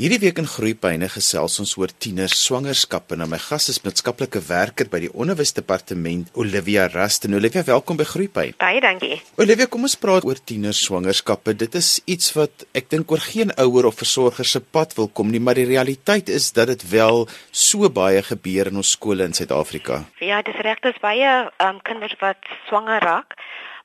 Hierdie week in Groepyne gesels ons oor tieners swangerskappe. Nou my gas is maatskaplike werker by die Onderwysdepartement, Olivia Rusten. Olivia, welkom by Groepyne. Baie dankie. Olivia, kom ons praat oor tieners swangerskappe. Dit is iets wat ek dink oor geen ouer of versorger se pad wil kom nie, maar die realiteit is dat dit wel so baie gebeur in ons skole in Suid-Afrika. Ja, dis reg, dis baie um, kinders wat swanger raak.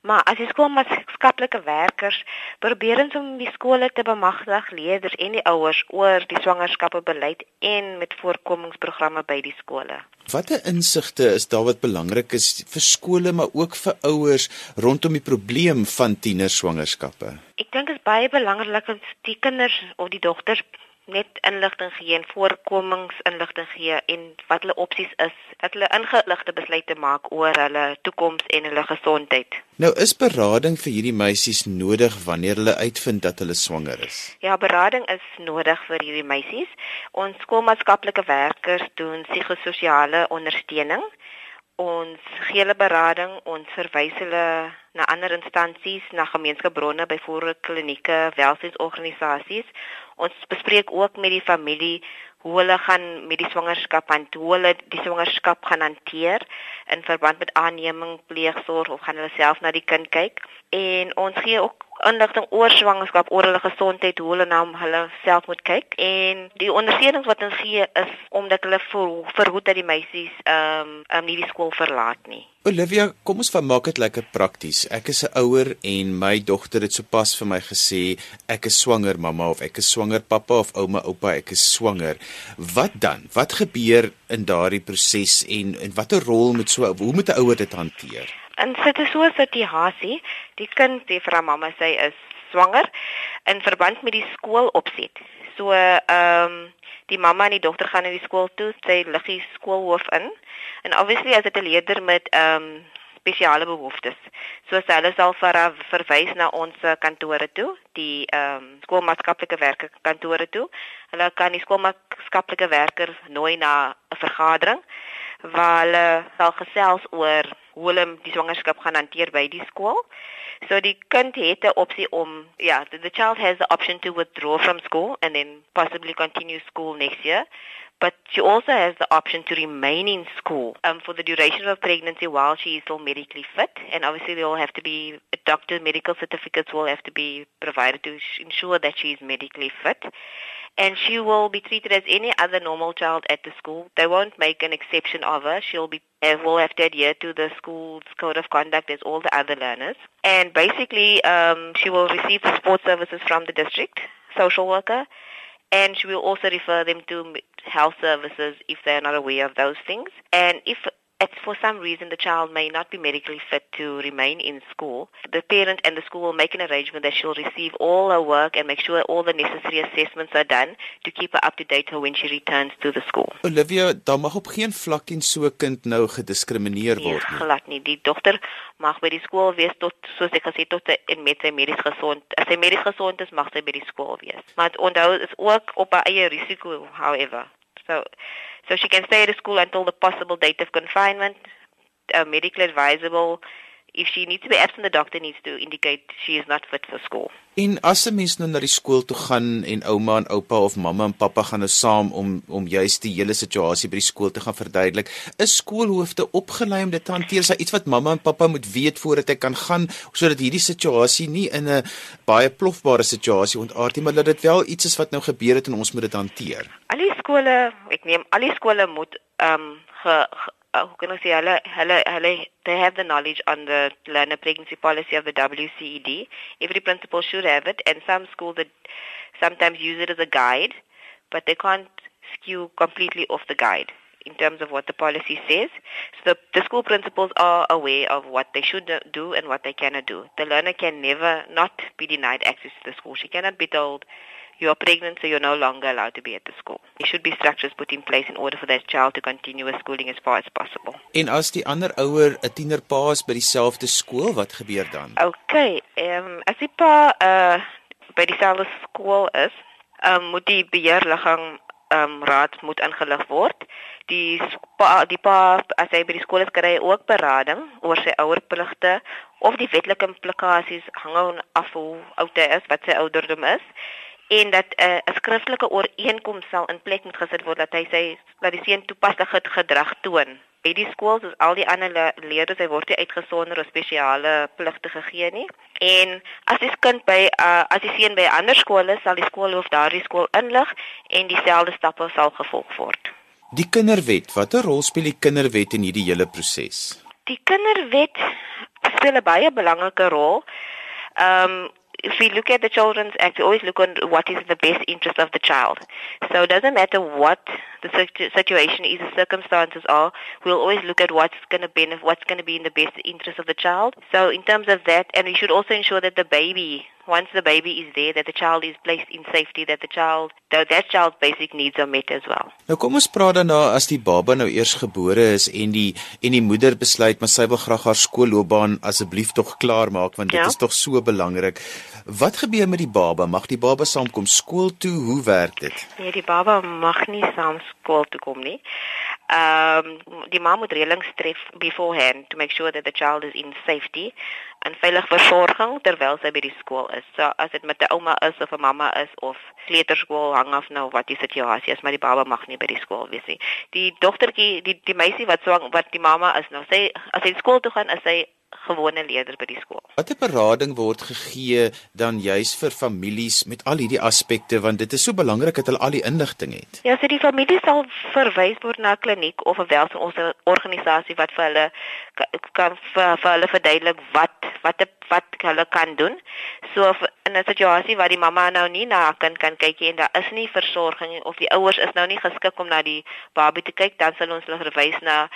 Maar as die skoolmaatskaplike werkers probeer ons om die skole te bemagtig, leerders en die ouers oor die swangerskappebeleid en met voorkomingsprogramme by die skole. Watter insigte is daar wat belangrik is vir skole maar ook vir ouers rondom die probleem van tienerswangerskappe? Ek dink dit is baie belangrik dat die kinders of die dogters net inligting gee en voorkomingsinligting gee en wat hulle opsies is, dat hulle ingeligte besluite maak oor hulle toekoms en hulle gesondheid. Nou is berading vir hierdie meisies nodig wanneer hulle uitvind dat hulle swanger is. Ja, berading is nodig vir hierdie meisies. Ons skoolmaatskaplike werkers doen psigososiale ondersteuning. Ons gee hulle berading, ons verwys hulle na ander instansies, na gemeenskapbronne, byvoorbeeld klinieke, welsynsorganisasies Ons bespreek ook met die familie hoe hulle gaan met die swangerskap en hoe hulle die swangerskap gaan hanteer in verband met aanneming, pleegsorg of gaan hulle self na die kind kyk. En ons gee ook inligting oor swangerskap, oor hulle gesondheid, hoe hulle na hulle self moet kyk. En die ondersteuning wat ons gee is omdat hulle verhoed dat die meisies ehm um, um, nie die skool verlaat nie. Olivia, kom ons maak dit lekker prakties. Ek is 'n ouer en my dogter het sopas vir my gesê ek is swanger mamma of ek is swanger pappa of ouma oupa ek is swanger. Wat dan? Wat gebeur in daardie proses en en watter rol moet so hoe moet 'n ouer dit hanteer? En sit dit so 'n situasie, die kind sê vir haar mamma sy is swanger in verband met die skoolopset. So ehm um, die mamma en die dogter gaan na die skool toe, sy lig die skoolhoof in En obviously as dit 'n leerder met ehm um, spesiale behoeftes. So hulle sal vir verwys na ons kantore toe, die ehm um, skoolmaatskaplike werker kantore toe. Hulle kan die skoolmaatskaplike werker nooi na 'n vergadering waar hulle sal gesels oor hulle die swangerskap gaan hanteer by die skool. So die kind het 'n opsie om ja, the, the child has the option to withdraw from school and then possibly continue school next year but she also has the option to remain in school um, for the duration of pregnancy while she is still medically fit. And obviously, there will have to be a doctor medical certificates will have to be provided to ensure that she is medically fit. And she will be treated as any other normal child at the school. They won't make an exception of her. She'll be uh, will have to adhere to the school's code of conduct as all the other learners. And basically, um, she will receive the support services from the district social worker and she will also refer them to health services if they are not aware of those things. And if if for some reason the child may not be medically fit to remain in school, the parent and the school will make an arrangement that she'll receive all her work and make sure all the necessary assessments are done to keep her up to date when she returns to the school. Olivia, daar mag op geen vlak en so 'n kind nou gediskrimineer word nie. Glad nie. Die dogter mag by die skool wees tot soos ek gesê tot en met sy medies gesond. As sy medies gesond is, mag sy by die skool wees. Maar onthou is ook op haar eie risiko, however. So So she can stay at the school until the possible date of confinement, uh, medically advisable. If she needs to be absent, the doctor needs to indicate she is not fit for school. En as 'n mens nou na die skool toe gaan en ouma en oupa of mamma en pappa gaan nou saam om om juist die hele situasie by die skool te gaan verduidelik, is skoolhoofde opgelei om dit te hanteer? Is daar iets wat mamma en pappa moet weet voordat hy kan gaan sodat hierdie situasie nie in 'n baie plofbare situasie ontaard nie, maar dat dit wel iets is wat nou gebeur het en ons moet dit hanteer? Al die skole, ek neem al die skole moet ehm um, ge, ge uh, hoe kan ek sê hulle hulle hulle they have the knowledge on the learner pregnancy policy of the WCED. Every principal should have it and some schools that sometimes use it as a guide, but they can't skew completely off the guide in terms of what the policy says. So the, the school principals are aware of what they should do and what they cannot do. The learner can never not be denied access to the school. She cannot be told you are pregnant, so you're no longer allowed to be at the school. There should be structures put in place in order for that child to continue with schooling as far as possible. En as die ander ouer 'n tienerpa is by dieselfde skool, wat gebeur dan? Okay, ehm um, as die pa uh by dieselfde skool is, ehm um, moet die beheerliggaam ehm um, raad moet ingelig word. Die pa die pa as hy by die skool is kry ook berading oor sy ouerpligte of die wetlike implikasies hang af hoe oud hy is, wat sy ouderdom is en dat 'n uh, skriftelike ooreenkoms sal in plek moet gesit word dat hy sê dat die seun toepaslike gedrag toon by die skool soos al die ander le leerders hy word nie uitgesonder of spesiale pligte gegee nie en as die kind by uh, as die seun by 'n ander skool is sal die skoolhoof daardie skool inlig en dieselfde stappe sal gevolg word Die kinderwet, watter rol speel die kinderwet in hierdie hele proses? Die kinderwet speel 'n baie belangrike rol. Um if we look at the children's act, we always look on what is in the best interest of the child. So it doesn't matter what the situ- situation is, the circumstances are, we'll always look at what's going to benefit, what's going to be in the best interest of the child. So in terms of that, and we should also ensure that the baby, once the baby is there, that the child is placed in safety, that the child, that, that child's basic needs are met as well. Nou kom ons praat dan na as die baba nou eers gebore is en die en die moeder besluit maar sy wil graag haar skoolloopbaan asseblief tog klaar maak want dit Ja. is tog so belangrik. Wat gebeur met die baba? Mag die baba saamkom skool toe? Hoe werk dit? Nee, die baba mag nie saam skool toe kom nie. Ehm die ma moet reëlings tref beforehand to make sure that the child is in safety en veilig versorging terwyl sy by die skool is. So as dit met 'n ouma is of 'n mamma is of kleuterskool hang af nou wat die situasie is, maar die baba mag nie by die skool wees nie. Die dogtertjie, die die meisie wat swang wat die mamma is nou, sy as sy skool toe gaan, is sy gewone leerder by die skool. Watter berading word gegee dan juis vir families met al hierdie aspekte want dit is so belangrik dat hulle al die inligting het. Ja, so die familie sal verwys word na 'n kliniek of 'n welsorganisasie wat vir hulle ka- kan vir, vir hulle verduidelik wat wat wat hulle kan doen. So in 'n situasie waar die mamma nou nie na haar kind kan kyk nie en daar is nie versorging of die ouers is nou nie geskik om na die babie te kyk, dan sal ons hulle verwys na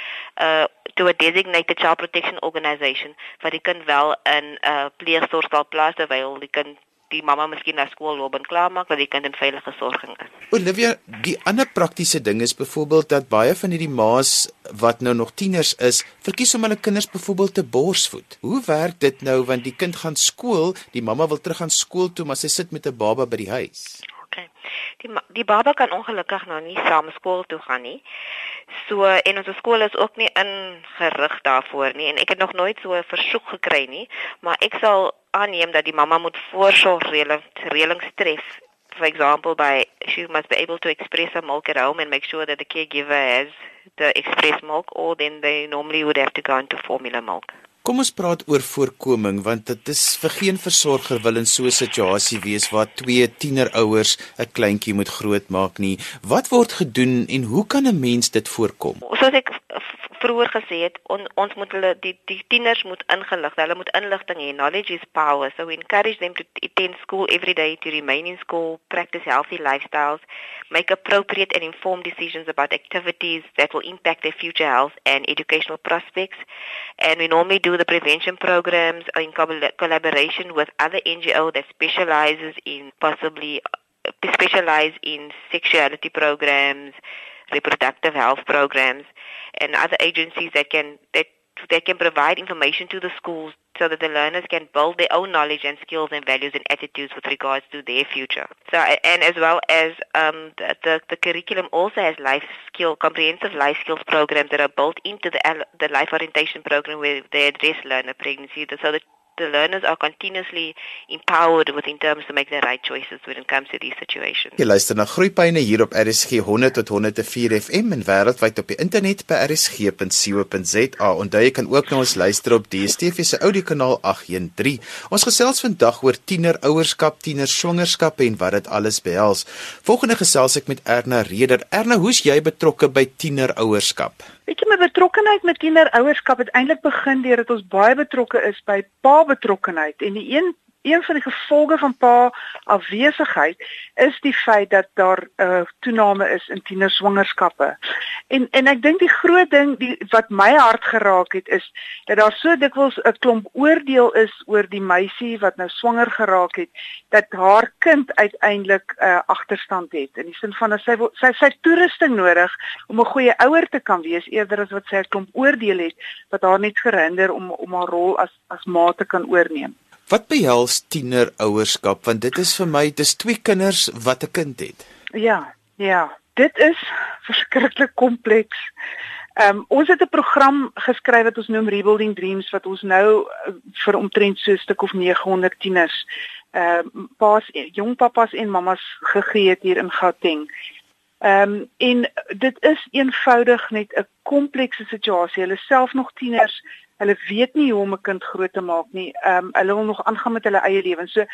uh to a designated child protection organisation wat die kind wel in 'n uh, pleegsorg sal plaas terwyl die kind die mamma miskien na skool loop en klaarmaak dat die kind in veilige sorging is. Olivia, die ander praktiese ding is byvoorbeeld dat baie van hierdie ma's wat nou nog tieners is, verkies om hulle kinders byvoorbeeld te borsvoed. Hoe werk dit nou want die kind gaan skool, die mamma wil terug gaan skool toe, maar sy sit met 'n baba by die huis. Okay. Die die baba kan ongelukkig nou nie saam skool toe gaan nie. So en ons skool is ook nie ingerig daarvoor nie en ek het nog nooit so 'n versoek gekry nie, maar ek sal aanneem dat die mamma moet voorsorgreëlings reëlings tref. For example, by she must be able to express her milk at home and make sure that the caregiver has the express milk or then they normally would have to go into formula milk. Kom ons praat oor voorkoming want dit is vir geen versorger wil in so 'n situasie wees waar twee tienerouers 'n kleintjie moet grootmaak nie. Wat word gedoen en hoe kan 'n mens dit voorkom? soos ek vroeër gesê het, on, ons moet hulle die die tieners moet ingelig, hulle moet inligting hê. Knowledge is power. So we encourage them to attend school every day, to remain in school, practice healthy lifestyles, make appropriate and informed decisions about activities that will impact their future health and educational prospects. And we normally do the prevention programs in collaboration with other NGO that specializes in possibly specialize in sexuality programs, reproductive health programs and other agencies that can that that can provide information to the schools so that the learners can build their own knowledge and skills and values and attitudes with regards to their future. So and as well as um, the, the the curriculum also has life skill comprehensive life skills programs that are built into the the life orientation program where they address learner pregnancy so that the learners are continuously empowered with in terms to make the right choices when it comes to these situations. Jy luister na Groepyne hier op RSG 100 tot 104 FM en wêreldwyd op die internet by rsg.co.za. Onthou jy kan ook na ons luister op DStv se audiokanaal 813. Ons gesels vandag oor tienerouerskap, tienerswangerskappe en wat dit alles behels. Volgende gesels ek met Erna Reder. Erna, hoe's jy betrokke by tienerouerskap? Weet jy my betrokkenheid met kinderouerskap het eintlik begin deurdat ons baie betrokke is by pa betrokkenheid. En die een een van die gevolge van pa afwesigheid is die feit dat daar 'n uh, toename is in tienerswangerskappe. En en ek dink die groot ding die wat my hart geraak het is dat daar so dikwels 'n klomp oordeel is oor die meisie wat nou swanger geraak het dat haar kind uiteindelik 'n uh, agterstand het in die sin van dat sy sy sy toerusting nodig om 'n goeie ouer te kan wees eerder as wat sy 'n klomp oordeel het wat haar net verhinder om om haar rol as as ma te kan oorneem. Wat behels tienerouerskap? Want dit is vir my dis twee kinders wat 'n kind het. Ja, ja, dit is verskriklik kompleks. Ehm um, ons het 'n program geskryf wat ons noem Rebuilding Dreams wat ons nou uh, vir omtrent so 'n stuk of 900 tieners ehm uh, paas jong pappas en mammas gegee het hier in Gauteng. Ehm um, en dit is eenvoudig net 'n komplekse situasie. Hulle self nog tieners, hulle weet nie hoe om 'n kind groot te maak nie. Ehm um, hulle wil nog aangaan met hulle eie lewens. So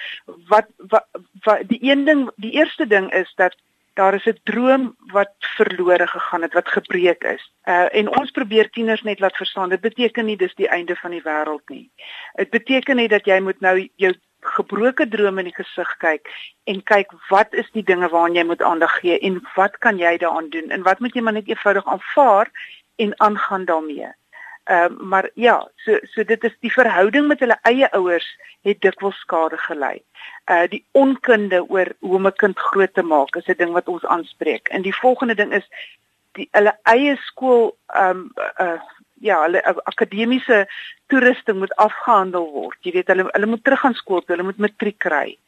wat wat, wat die een ding, die eerste ding is dat daar is 'n droom wat verlore gegaan het, wat gebreek is. Uh en ons probeer tieners net laat verstaan, dit beteken nie dis die einde van die wêreld nie. Dit beteken net dat jy moet nou jou gebroke drome in die gesig kyk en kyk wat is die dinge waaraan jy moet aandag gee en wat kan jy daaraan doen en wat moet jy maar net eenvoudig aanvaar en aangaan daarmee. Ehm uh, maar ja, so so dit is die verhouding met hulle eie ouers het dikwels skade gelei. Uh die onkunde oor hoe om 'n kind groot te maak is 'n ding wat ons aanspreek. En die volgende ding is die hulle eie skool ehm um, uh ja, hulle akademiese toerusting moet afgehandel word. Jy weet hulle hulle moet terug gaan skool, hulle moet matriek kry.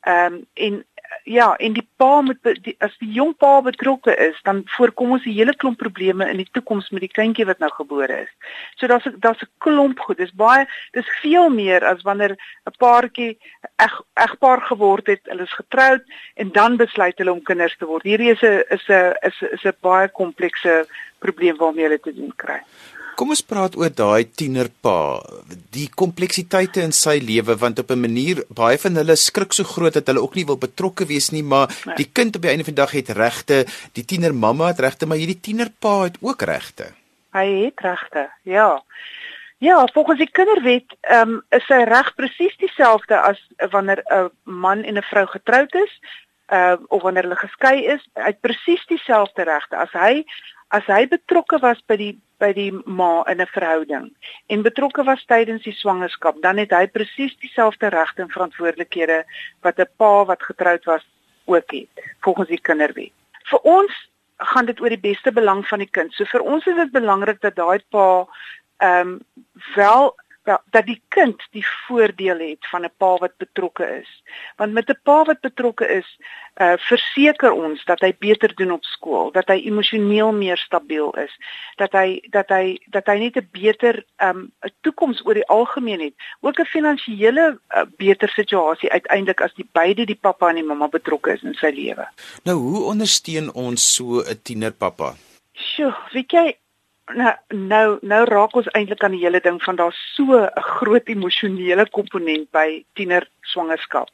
Ehm um, en ja, en die pa moet die, as die jong pa betrokke is, dan voorkom ons 'n hele klomp probleme in die toekoms met die kindjie wat nou gebore is. So daar's daar's 'n klomp goed. Dis baie dis veel meer as wanneer 'n paartjie eg egpaar geword het, hulle is getroud en dan besluit hulle om kinders te word. Hierdie is 'n is 'n is 'n baie komplekse probleem waarmee hulle te doen kry. Kom ons praat oor daai tienerpa, die kompleksiteite in sy lewe want op 'n manier baie van hulle skrik so groot dat hulle ook nie wil betrokke wees nie, maar nee. die kind op die einde van die dag het regte, die tienermamma het regte, maar hierdie tienerpa het ook regte. Hy het regte. Ja. Ja, volgens die kinderwet ehm um, is sy reg presies dieselfde as wanneer 'n man en 'n vrou getroud is, uh of wanneer hulle geskei is, hy het presies dieselfde regte as hy as hy betrokke was by die by die ma in 'n verhouding en betrokke was tydens die swangerskap, dan het hy presies dieselfde regte en verantwoordelikhede wat 'n pa wat getroud was ook het volgens die kinderwet. Vir ons gaan dit oor die beste belang van die kind. So vir ons is dit belangrik dat daai pa ehm um, wel wel dat die kind die voordeel het van 'n pa wat betrokke is. Want met 'n pa wat betrokke is, uh verseker ons dat hy beter doen op skool, dat hy emosioneel meer stabiel is, dat hy dat hy dat hy net 'n beter um 'n toekoms oor die algemeen het, ook 'n finansiële uh, beter situasie uiteindelik as die beide die pappa en die mamma betrokke is in sy lewe. Nou hoe ondersteun ons so 'n tienerpappa? Sjoe, weet jy nou nou nou raak ons eintlik aan die hele ding van daar so 'n groot emosionele komponent by tiener swangerskap.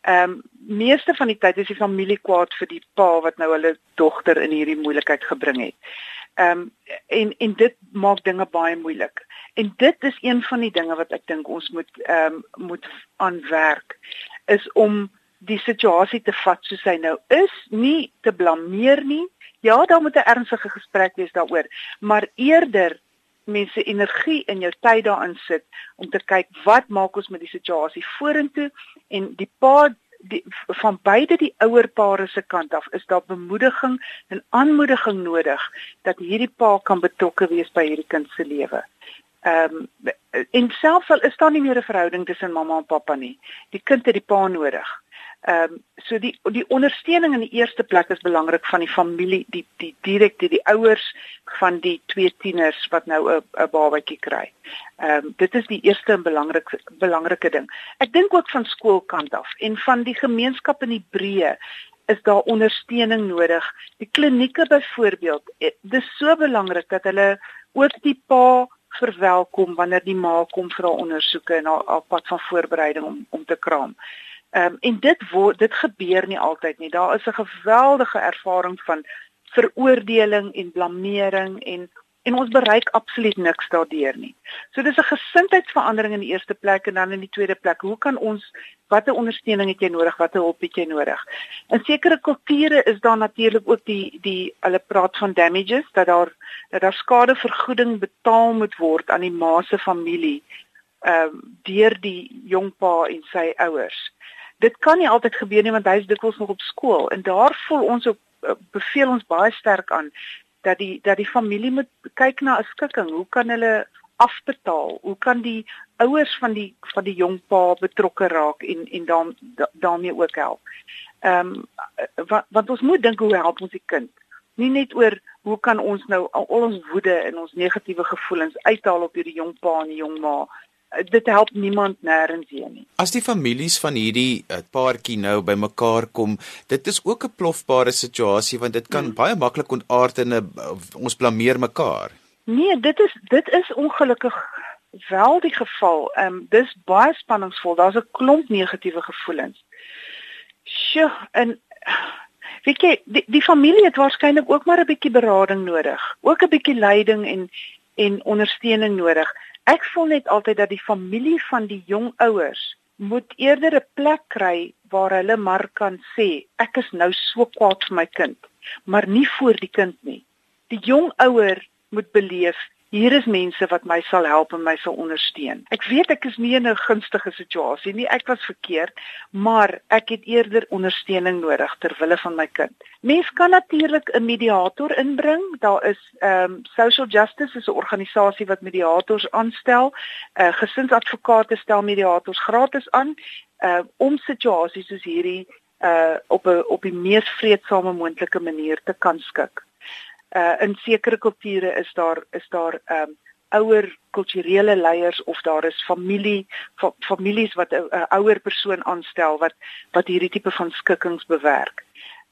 Ehm um, meeste van die tyd is die familie kwaad vir die pa wat nou hulle dogter in hierdie moeilikheid gebring het. Ehm um, en en dit maak dinge baie moeilik. En dit is een van die dinge wat ek dink ons moet ehm um, moet aanwerk is om die situasie te vat soos hy nou is, nie te blameer nie, Ja, daar moet 'n ernstige gesprek wees daaroor, maar eerder mense energie in jou tyd daarin sit om te kyk wat maak ons met die situasie vorentoe en die pa die van beide die ouer pare se kant af is daar bemoediging en aanmoediging nodig dat hierdie pa kan betrokke wees by hierdie kind se lewe. Ehm um, en selfs al is daar nie meer 'n verhouding tussen mamma en pappa nie, die kind het die pa nodig. Ehm um, so die die ondersteuning in die eerste plek is belangrik van die familie, die die direkte die, die ouers van die twee tieners wat nou 'n 'n babatjie kry. Ehm um, dit is die eerste en belangrikste belangrike ding. Ek dink ook van skoolkant af en van die gemeenskap in die breë is daar ondersteuning nodig. Die klinieke byvoorbeeld, eh, dis so belangrik dat hulle ook die pa verwelkom wanneer die ma kom vir haar ondersoeke en haar, haar pad van voorbereiding om om te kraam. Ehm um, en dit word dit gebeur nie altyd nie. Daar is 'n geweldige ervaring van veroordeling en blameering en en ons bereik absoluut niks daardeur nie. So dis 'n gesindheidsverandering in die eerste plek en dan in die tweede plek, hoe kan ons watter ondersteuning het jy nodig, watter hulp het jy nodig? In sekere kulture is daar natuurlik ook die die hulle praat van damages dat daar dat daar skadevergoeding betaal moet word aan die ma se familie ehm um, deur die jong pa en sy ouers dit kan nie altyd gebeur nie want hy is dikwels nog op skool en daar voel ons op eh, beveel ons baie sterk aan dat die dat die familie moet kyk na 'n skikking. Hoe kan hulle afbetaal? Hoe kan die ouers van die van die jong pa betrokke raak en en dan daarmee ook help? Ehm um, wat wat ons moet dink hoe help ons die kind? Nie net oor hoe kan ons nou al ons woede en ons negatiewe gevoelens uithaal op hierdie jong pa en die jong ma dit help niemand nêrens heen nie. As die families van hierdie uh, paartjie nou bymekaar kom, dit is ook 'n plofbare situasie want dit kan hmm. baie maklik ontaard in 'n uh, ons blameer mekaar. Nee, dit is dit is ongelukkig wel die geval. Ehm um, dis baie spanningsvol. Daar's 'n klomp negatiewe gevoelens. Sjoe, en weet jy, die, die familie het waarskynlik ook maar 'n bietjie berading nodig. Ook 'n bietjie leiding en en ondersteuning nodig. Ek voel net altyd dat die familie van die jong ouers moet eerder 'n plek kry waar hulle maar kan sê ek is nou so kwaad vir my kind, maar nie voor die kind nie. Die jong ouer moet beleef hier is mense wat my sal help en my sal ondersteun. Ek weet ek is nie in 'n gunstige situasie nie. Ek was verkeerd, maar ek het eerder ondersteuning nodig ter wille van my kind. Mens kan natuurlik 'n mediator inbring. Daar is ehm um, Social Justice is 'n organisasie wat mediators aanstel. Uh gesinsadvokate stel mediators gratis aan uh om situasies soos hierdie uh op 'n op die mees vredesame moontlike manier te kan skik uh in sekere kulture is daar is daar um ouer kulturele leiers of daar is familie fa families wat 'n ouer persoon aanstel wat wat hierdie tipe van skikkings bewerk.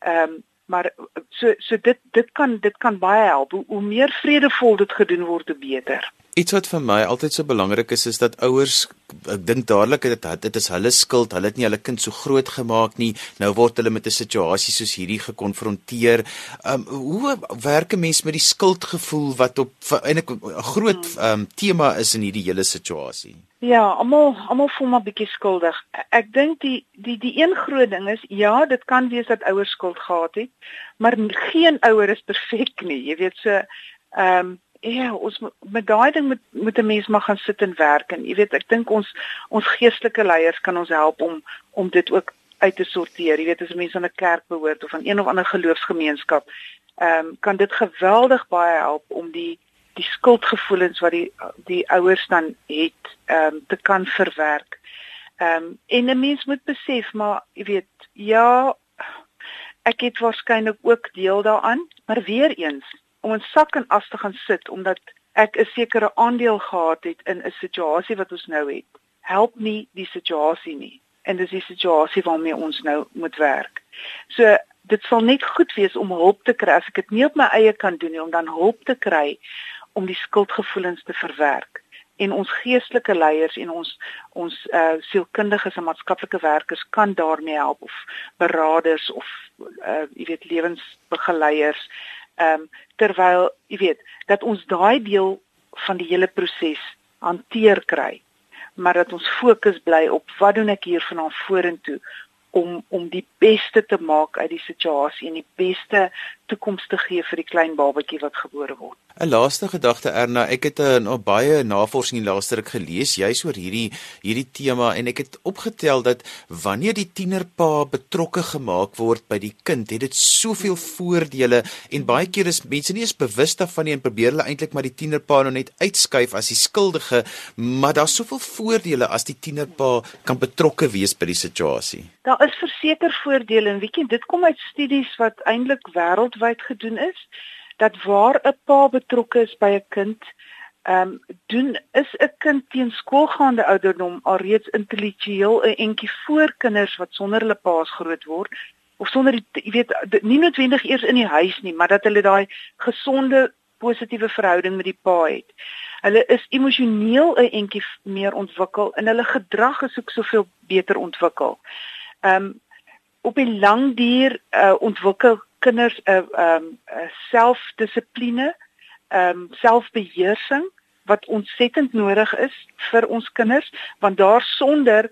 Um maar so so dit dit kan dit kan baie help. Hoe, hoe meer vredevol dit gedoen word, hoe beter. Iets wat vir my altyd so belangrik is is dat ouers ek dink dadelik dit dit is hulle skuld. Hulle het nie hulle kind so groot gemaak nie. Nou word hulle met 'n situasie soos hierdie gekonfronteer. Um hoe werk 'n mens met die skuldgevoel wat op eintlik 'n groot um tema is in hierdie hele situasie? Ja, almal almal voel maar bietjie skuldig. Ek dink die die die een groot ding is ja, dit kan wees dat ouers skuld gehad het, maar geen ouer is perfek nie. Jy weet so ehm um, ja, ons met daai ding moet moet 'n mens maar gaan sit en werk en jy weet ek dink ons ons geestelike leiers kan ons help om om dit ook uit te sorteer. Jy weet as mense aan 'n kerk behoort of aan een of ander geloofsgemeenskap, ehm um, kan dit geweldig baie help om die die skuldgevoelens wat die die ouers dan het ehm um, te kan verwerk. Ehm um, en 'n mens moet besef maar jy weet ja ek het waarskynlik ook deel daaraan, maar weer eens om 'n sak en as te gaan sit omdat ek 'n sekere aandeel gehad het in 'n situasie wat ons nou het. Help nie die situasie nie. En dis die situasie waarmee ons nou moet werk. So dit sal net goed wees om hulp te kry as ek dit nie op my eie kan doen nie om dan hulp te kry om die skuldgevoelens te verwerk en ons geestelike leiers en ons ons uh sielkundiges en maatskaplike werkers kan daarmee help of beraders of uh jy weet lewensbegeleiers ehm um, terwyl jy weet dat ons daai deel van die hele proses hanteer kry maar dat ons fokus bly op wat doen ek hier vanaand vorentoe om om die beste te maak uit die situasie en die beste toekoms te gee vir die klein babatjie wat gebore word. 'n Laaste gedagte Erna, ek het 'n uh, nou baie navorsing laaste ruk gelees juis oor hierdie hierdie tema en ek het opgetel dat wanneer die tienerpa betrokke gemaak word by die kind, het dit soveel voordele en baie keer is mense nie eens bewus daarvan nie en probeer hulle eintlik maar die tienerpa nou net uitskuif as die skuldige, maar daar's soveel voordele as die tienerpa kan betrokke wees by die situasie. Daar is verseker voordele en weet jy, dit kom uit studies wat eintlik wêreld wêreldwyd gedoen is dat waar 'n pa betrokke is by 'n kind, ehm um, doen is 'n kind teen skoolgaande ouderdom alreeds intellektueel 'n entjie voor kinders wat sonder hulle paas groot word of sonder jy weet nie noodwendig eers in die huis nie, maar dat hulle daai gesonde positiewe verhouding met die pa het. Hulle is emosioneel 'n entjie meer ontwikkel en hulle gedrag is ook soveel beter ontwikkel. Ehm um, op 'n lang duur uh, ontwikkel kinders 'n uh, ehm um, selfdissipline, ehm um, selfbeheersing wat ontsettend nodig is vir ons kinders want daarsonder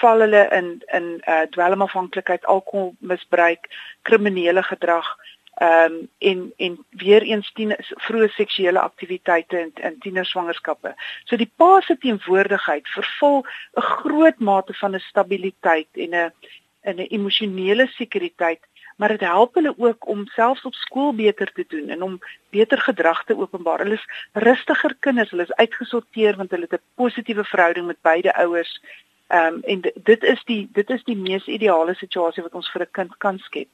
val hulle in in uh, dwelmafhanklikheid, alkoholmisbruik, kriminele gedrag ehm um, en en weer eens tien vroeë seksuele aktiwiteite in in tienerswangerskappe. So die pa se teenwoordigheid vervul 'n groot mate van 'n stabiliteit en 'n 'n emosionele sekuriteit maar dit help hulle ook om selfs op skool beter te doen en om beter gedrag te openbaar. Hulle is rustiger kinders, hulle is uitgesorteer want hulle het 'n positiewe verhouding met beide ouers. Ehm um, en dit is die dit is die mees ideale situasie wat ons vir 'n kind kan skep.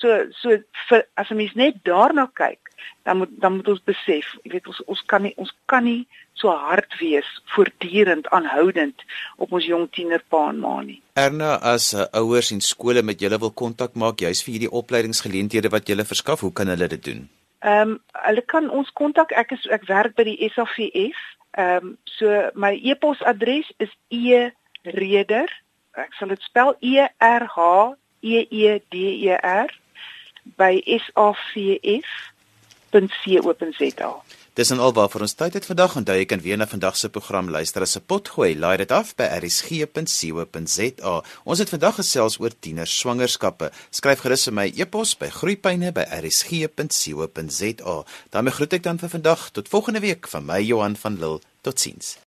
So so vir as 'n mens net daarna kyk, dan moet dan moet ons besef, jy weet ons ons kan nie ons kan nie so hard wees voortdurend aanhoudend op ons jong tienerpa en ma nie. Erna as uh, ouers en skole met julle wil kontak maak juis vir hierdie opleidingsgeleenthede wat julle verskaf, hoe kan hulle dit doen? Ehm um, hulle kan ons kontak. Ek is ek werk by die SAVF. Ehm um, so my e-posadres is e reder. Ek sal dit spel E R H E E D E R by savf.co.za. Dis en alwaar vir ons tyd het vandag onthou jy kan weer na vandag se program luister as 'n potgooi. Laai dit af by rsg.co.za. Ons het vandag gesels oor tiener swangerskappe. Skryf gerus vir my e-pos by groeipyne@rsg.co.za. daarmee groet ek dan vir vandag tot volgende week van my Johan van Lille. Totsiens.